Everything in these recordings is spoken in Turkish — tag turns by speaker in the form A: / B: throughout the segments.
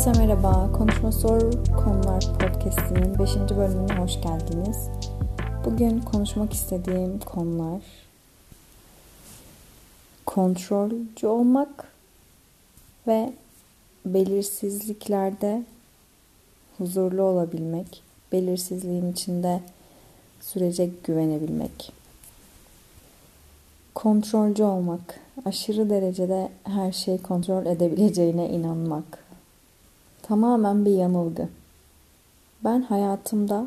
A: Herkese merhaba. Konuşma Sor Konular Podcast'inin 5. bölümüne hoş geldiniz. Bugün konuşmak istediğim konular kontrolcü olmak ve belirsizliklerde huzurlu olabilmek, belirsizliğin içinde sürece güvenebilmek. Kontrolcü olmak, aşırı derecede her şeyi kontrol edebileceğine inanmak. Tamamen bir yanılgı. Ben hayatımda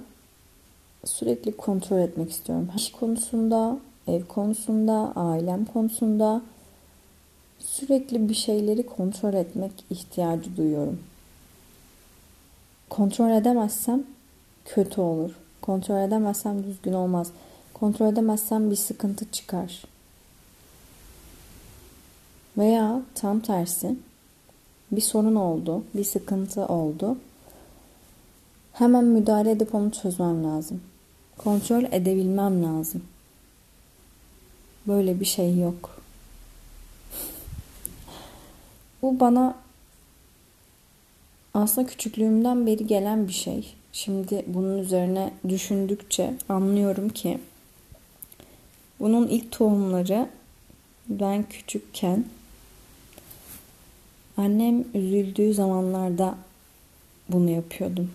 A: sürekli kontrol etmek istiyorum. İş konusunda, ev konusunda, ailem konusunda sürekli bir şeyleri kontrol etmek ihtiyacı duyuyorum. Kontrol edemezsem kötü olur. Kontrol edemezsem düzgün olmaz. Kontrol edemezsem bir sıkıntı çıkar. Veya tam tersi bir sorun oldu, bir sıkıntı oldu. Hemen müdahale edip onu çözmem lazım. Kontrol edebilmem lazım. Böyle bir şey yok. Bu bana aslında küçüklüğümden beri gelen bir şey. Şimdi bunun üzerine düşündükçe anlıyorum ki bunun ilk tohumları ben küçükken Annem üzüldüğü zamanlarda bunu yapıyordum.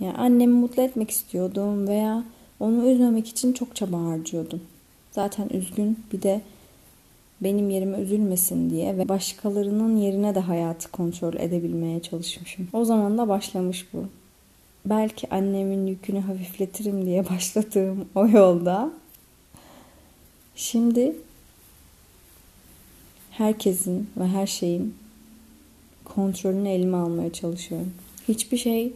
A: Yani annemi mutlu etmek istiyordum veya onu üzmemek için çok çaba harcıyordum. Zaten üzgün bir de benim yerime üzülmesin diye ve başkalarının yerine de hayatı kontrol edebilmeye çalışmışım. O zaman da başlamış bu. Belki annemin yükünü hafifletirim diye başladığım o yolda şimdi herkesin ve her şeyin kontrolünü elime almaya çalışıyorum. Hiçbir şey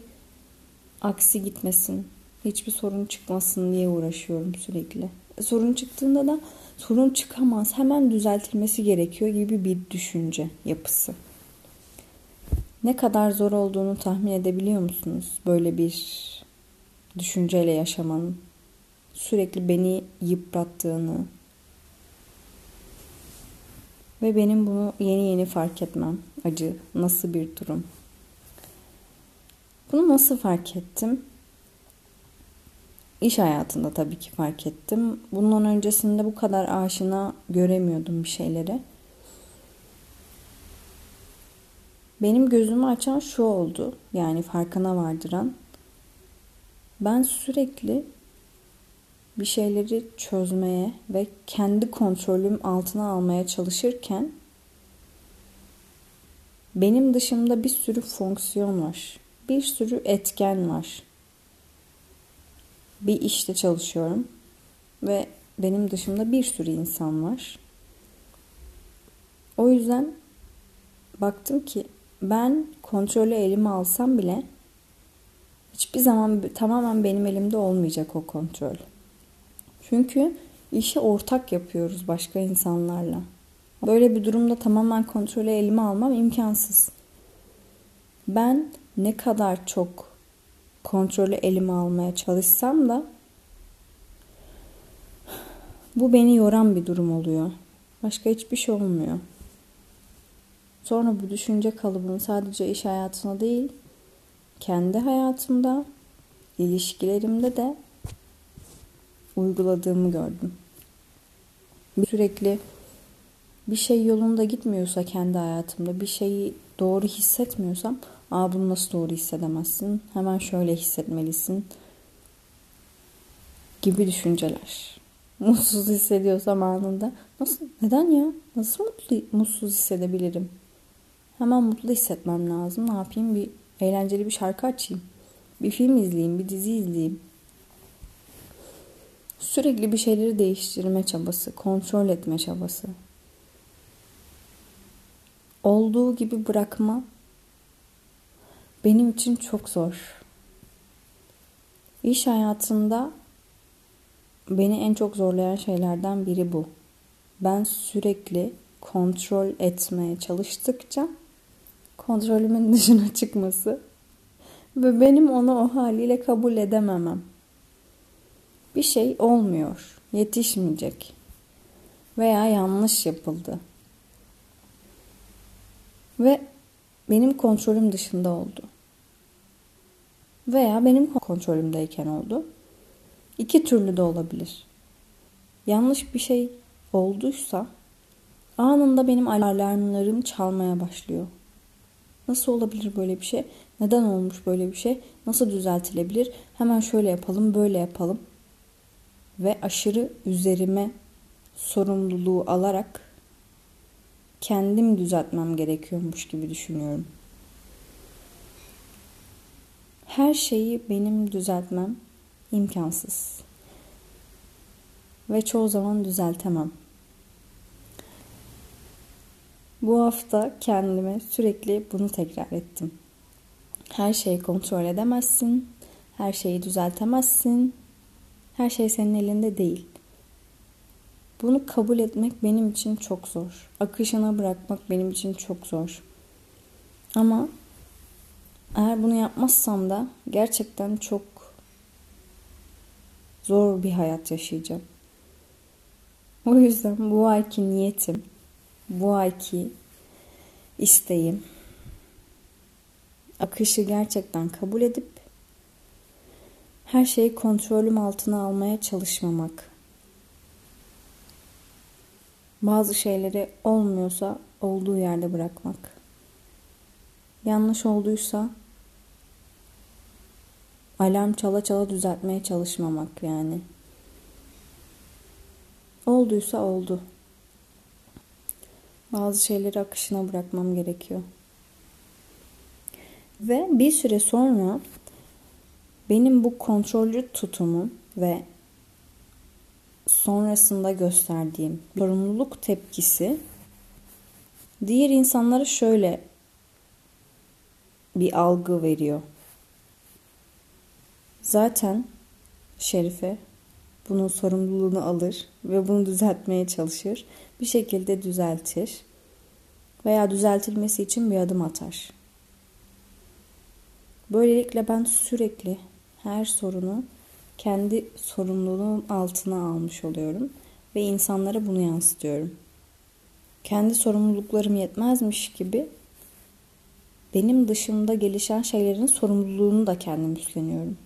A: aksi gitmesin, hiçbir sorun çıkmasın diye uğraşıyorum sürekli. Sorun çıktığında da sorun çıkamaz, hemen düzeltilmesi gerekiyor gibi bir düşünce yapısı. Ne kadar zor olduğunu tahmin edebiliyor musunuz? Böyle bir düşünceyle yaşamanın sürekli beni yıprattığını, ve benim bunu yeni yeni fark etmem. Acı nasıl bir durum. Bunu nasıl fark ettim? İş hayatında tabii ki fark ettim. Bundan öncesinde bu kadar aşina göremiyordum bir şeyleri. Benim gözümü açan şu oldu. Yani farkına vardıran. Ben sürekli bir şeyleri çözmeye ve kendi kontrolüm altına almaya çalışırken benim dışımda bir sürü fonksiyon var. Bir sürü etken var. Bir işte çalışıyorum ve benim dışımda bir sürü insan var. O yüzden baktım ki ben kontrolü elime alsam bile hiçbir zaman tamamen benim elimde olmayacak o kontrol. Çünkü işi ortak yapıyoruz başka insanlarla. Böyle bir durumda tamamen kontrolü elime almam imkansız. Ben ne kadar çok kontrolü elime almaya çalışsam da bu beni yoran bir durum oluyor. Başka hiçbir şey olmuyor. Sonra bu düşünce kalıbını sadece iş hayatına değil, kendi hayatımda, ilişkilerimde de uyguladığımı gördüm. Sürekli bir şey yolunda gitmiyorsa kendi hayatımda bir şeyi doğru hissetmiyorsam aa bunu nasıl doğru hissedemezsin hemen şöyle hissetmelisin gibi düşünceler. Mutsuz hissediyorsam anında nasıl neden ya nasıl mutlu, mutsuz hissedebilirim? Hemen mutlu hissetmem lazım. Ne yapayım? Bir eğlenceli bir şarkı açayım. Bir film izleyeyim, bir dizi izleyeyim. Sürekli bir şeyleri değiştirme çabası, kontrol etme çabası. Olduğu gibi bırakma benim için çok zor. İş hayatında beni en çok zorlayan şeylerden biri bu. Ben sürekli kontrol etmeye çalıştıkça kontrolümün dışına çıkması ve benim onu o haliyle kabul edememem bir şey olmuyor, yetişmeyecek veya yanlış yapıldı. Ve benim kontrolüm dışında oldu. Veya benim kontrolümdeyken oldu. İki türlü de olabilir. Yanlış bir şey olduysa anında benim alarmlarım çalmaya başlıyor. Nasıl olabilir böyle bir şey? Neden olmuş böyle bir şey? Nasıl düzeltilebilir? Hemen şöyle yapalım, böyle yapalım. Ve aşırı üzerime sorumluluğu alarak kendim düzeltmem gerekiyormuş gibi düşünüyorum. Her şeyi benim düzeltmem imkansız. Ve çoğu zaman düzeltemem. Bu hafta kendime sürekli bunu tekrar ettim. Her şeyi kontrol edemezsin, her şeyi düzeltemezsin. Her şey senin elinde değil. Bunu kabul etmek benim için çok zor. Akışına bırakmak benim için çok zor. Ama eğer bunu yapmazsam da gerçekten çok zor bir hayat yaşayacağım. O yüzden bu ayki niyetim, bu ayki isteğim akışı gerçekten kabul edip her şeyi kontrolüm altına almaya çalışmamak. Bazı şeyleri olmuyorsa olduğu yerde bırakmak. Yanlış olduysa alarm çala çala düzeltmeye çalışmamak yani. Olduysa oldu. Bazı şeyleri akışına bırakmam gerekiyor. Ve bir süre sonra benim bu kontrolcü tutumum ve sonrasında gösterdiğim sorumluluk tepkisi diğer insanlara şöyle bir algı veriyor. Zaten Şerife bunun sorumluluğunu alır ve bunu düzeltmeye çalışır. Bir şekilde düzeltir veya düzeltilmesi için bir adım atar. Böylelikle ben sürekli her sorunu kendi sorumluluğum altına almış oluyorum ve insanlara bunu yansıtıyorum. Kendi sorumluluklarım yetmezmiş gibi benim dışımda gelişen şeylerin sorumluluğunu da kendim üstleniyorum.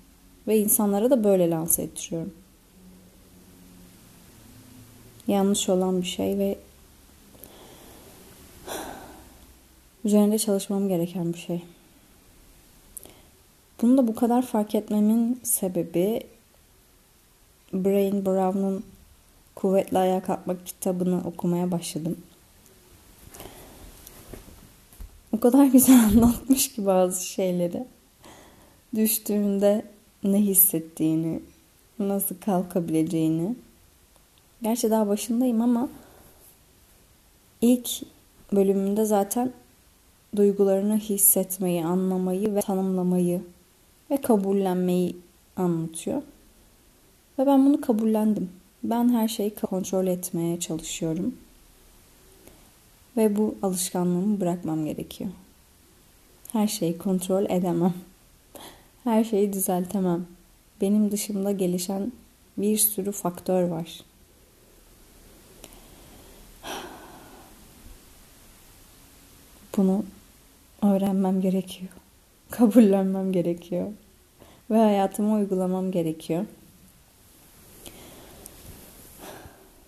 A: Ve insanlara da böyle lanse ettiriyorum. Yanlış olan bir şey ve üzerinde çalışmam gereken bir şey. Bunu da bu kadar fark etmemin sebebi Brain Brown'un Kuvvetli Ayağa Kalkmak kitabını okumaya başladım. O kadar güzel anlatmış ki bazı şeyleri. Düştüğünde ne hissettiğini, nasıl kalkabileceğini. Gerçi daha başındayım ama ilk bölümünde zaten duygularını hissetmeyi, anlamayı ve tanımlamayı ve kabullenmeyi anlatıyor. Ve ben bunu kabullendim. Ben her şeyi kontrol etmeye çalışıyorum. Ve bu alışkanlığımı bırakmam gerekiyor. Her şeyi kontrol edemem. Her şeyi düzeltemem. Benim dışımda gelişen bir sürü faktör var. Bunu öğrenmem gerekiyor. Kabullenmem gerekiyor. Ve hayatıma uygulamam gerekiyor.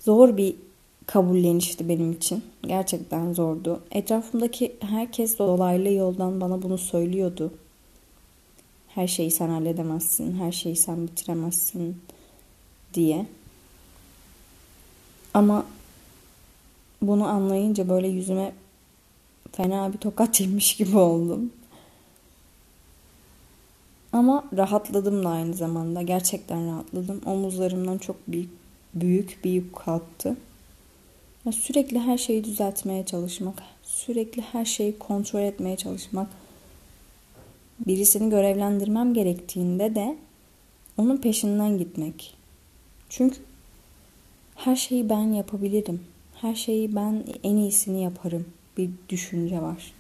A: Zor bir kabullenişti benim için. Gerçekten zordu. Etrafımdaki herkes dolaylı yoldan bana bunu söylüyordu. Her şeyi sen halledemezsin, her şeyi sen bitiremezsin diye. Ama bunu anlayınca böyle yüzüme fena bir tokat yemiş gibi oldum. Ama rahatladım da aynı zamanda. Gerçekten rahatladım. Omuzlarımdan çok büyük büyük bir yük kalktı. Ya sürekli her şeyi düzeltmeye çalışmak, sürekli her şeyi kontrol etmeye çalışmak. Birisini görevlendirmem gerektiğinde de onun peşinden gitmek. Çünkü her şeyi ben yapabilirim. Her şeyi ben en iyisini yaparım. Bir düşünce var.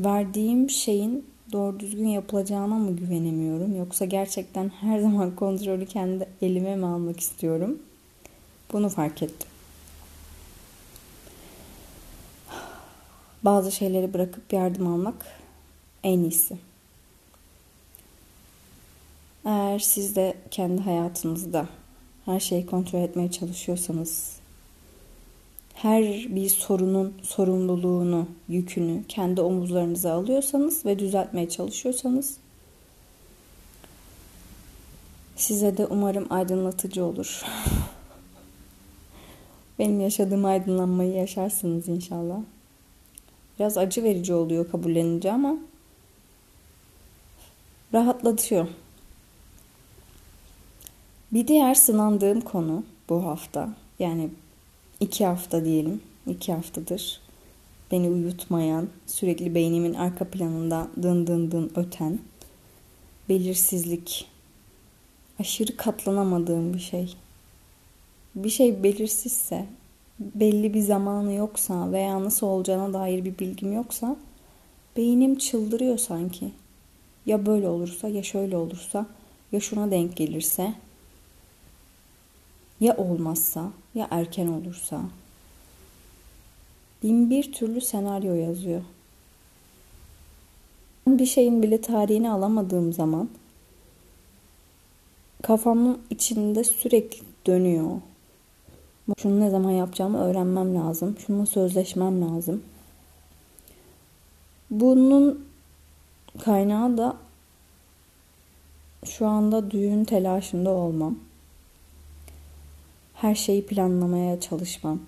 A: Verdiğim şeyin doğru düzgün yapılacağına mı güvenemiyorum yoksa gerçekten her zaman kontrolü kendi elime mi almak istiyorum? Bunu fark ettim. bazı şeyleri bırakıp yardım almak en iyisi. Eğer siz de kendi hayatınızda her şeyi kontrol etmeye çalışıyorsanız, her bir sorunun sorumluluğunu, yükünü kendi omuzlarınıza alıyorsanız ve düzeltmeye çalışıyorsanız size de umarım aydınlatıcı olur. Benim yaşadığım aydınlanmayı yaşarsınız inşallah. Biraz acı verici oluyor kabullenince ama rahatlatıyor. Bir diğer sınandığım konu bu hafta yani iki hafta diyelim iki haftadır beni uyutmayan sürekli beynimin arka planında dın dın dın öten belirsizlik aşırı katlanamadığım bir şey. Bir şey belirsizse belli bir zamanı yoksa veya nasıl olacağına dair bir bilgim yoksa beynim çıldırıyor sanki. Ya böyle olursa ya şöyle olursa ya şuna denk gelirse ya olmazsa ya erken olursa bin bir türlü senaryo yazıyor. Bir şeyin bile tarihini alamadığım zaman kafamın içinde sürekli dönüyor. Şunu ne zaman yapacağımı öğrenmem lazım. Şununla sözleşmem lazım. Bunun kaynağı da şu anda düğün telaşında olmam. Her şeyi planlamaya çalışmam.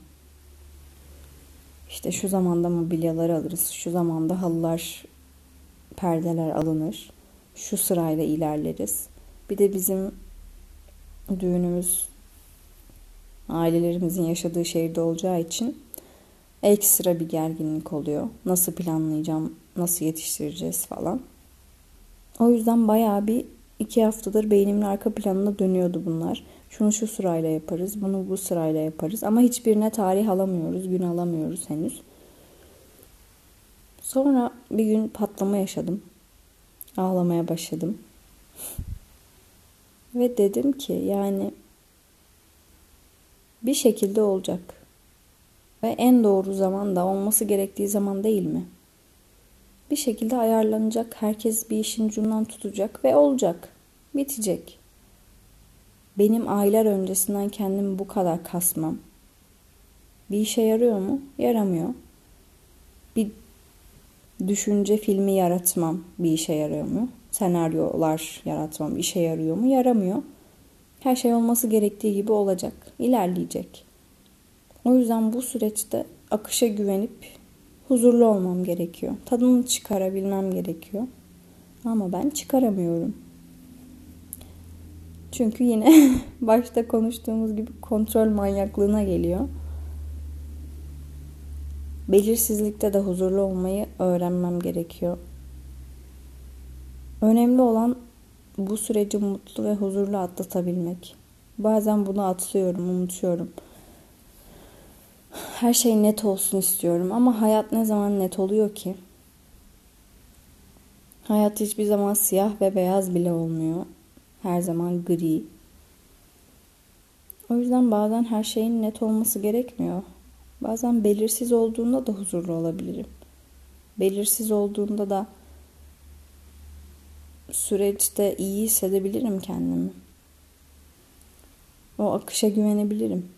A: İşte şu zamanda mobilyaları alırız, şu zamanda halılar, perdeler alınır, şu sırayla ilerleriz. Bir de bizim düğünümüz ailelerimizin yaşadığı şehirde olacağı için ekstra bir gerginlik oluyor. Nasıl planlayacağım, nasıl yetiştireceğiz falan. O yüzden bayağı bir iki haftadır beynimin arka planında dönüyordu bunlar. Şunu şu sırayla yaparız, bunu bu sırayla yaparız. Ama hiçbirine tarih alamıyoruz, gün alamıyoruz henüz. Sonra bir gün patlama yaşadım. Ağlamaya başladım. Ve dedim ki yani bir şekilde olacak. Ve en doğru zaman da olması gerektiği zaman değil mi? Bir şekilde ayarlanacak. Herkes bir işin ucundan tutacak ve olacak. Bitecek. Benim aylar öncesinden kendimi bu kadar kasmam. Bir işe yarıyor mu? Yaramıyor. Bir düşünce filmi yaratmam bir işe yarıyor mu? Senaryolar yaratmam işe yarıyor mu? Yaramıyor. Her şey olması gerektiği gibi olacak, ilerleyecek. O yüzden bu süreçte akışa güvenip huzurlu olmam gerekiyor. Tadını çıkarabilmem gerekiyor. Ama ben çıkaramıyorum. Çünkü yine başta konuştuğumuz gibi kontrol manyaklığına geliyor. Belirsizlikte de huzurlu olmayı öğrenmem gerekiyor. Önemli olan bu süreci mutlu ve huzurlu atlatabilmek. Bazen bunu atlıyorum, unutuyorum. Her şey net olsun istiyorum ama hayat ne zaman net oluyor ki? Hayat hiçbir zaman siyah ve beyaz bile olmuyor. Her zaman gri. O yüzden bazen her şeyin net olması gerekmiyor. Bazen belirsiz olduğunda da huzurlu olabilirim. Belirsiz olduğunda da süreçte iyi hissedebilirim kendimi. O akışa güvenebilirim.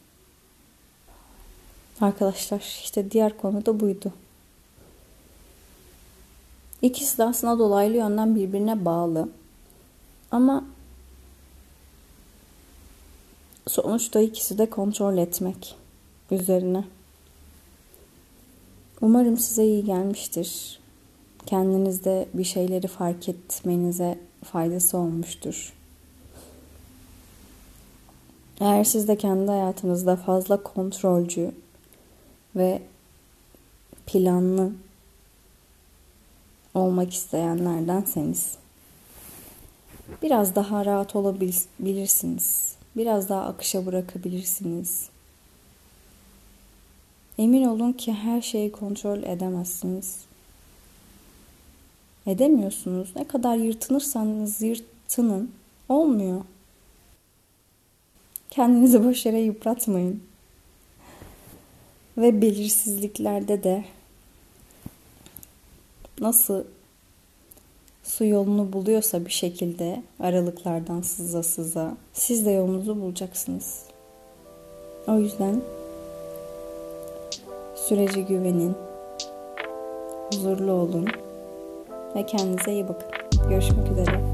A: Arkadaşlar işte diğer konu da buydu. İkisi de aslında dolaylı yönden birbirine bağlı. Ama sonuçta ikisi de kontrol etmek üzerine. Umarım size iyi gelmiştir kendinizde bir şeyleri fark etmenize faydası olmuştur. Eğer siz de kendi hayatınızda fazla kontrolcü ve planlı olmak isteyenlerdenseniz biraz daha rahat olabilirsiniz. Biraz daha akışa bırakabilirsiniz. Emin olun ki her şeyi kontrol edemezsiniz edemiyorsunuz. Ne kadar yırtınırsanız yırtının olmuyor. Kendinizi boş yere yıpratmayın. Ve belirsizliklerde de nasıl su yolunu buluyorsa bir şekilde aralıklardan sıza sıza siz de yolunuzu bulacaksınız. O yüzden sürece güvenin, huzurlu olun ve kendinize iyi bakın. Görüşmek üzere.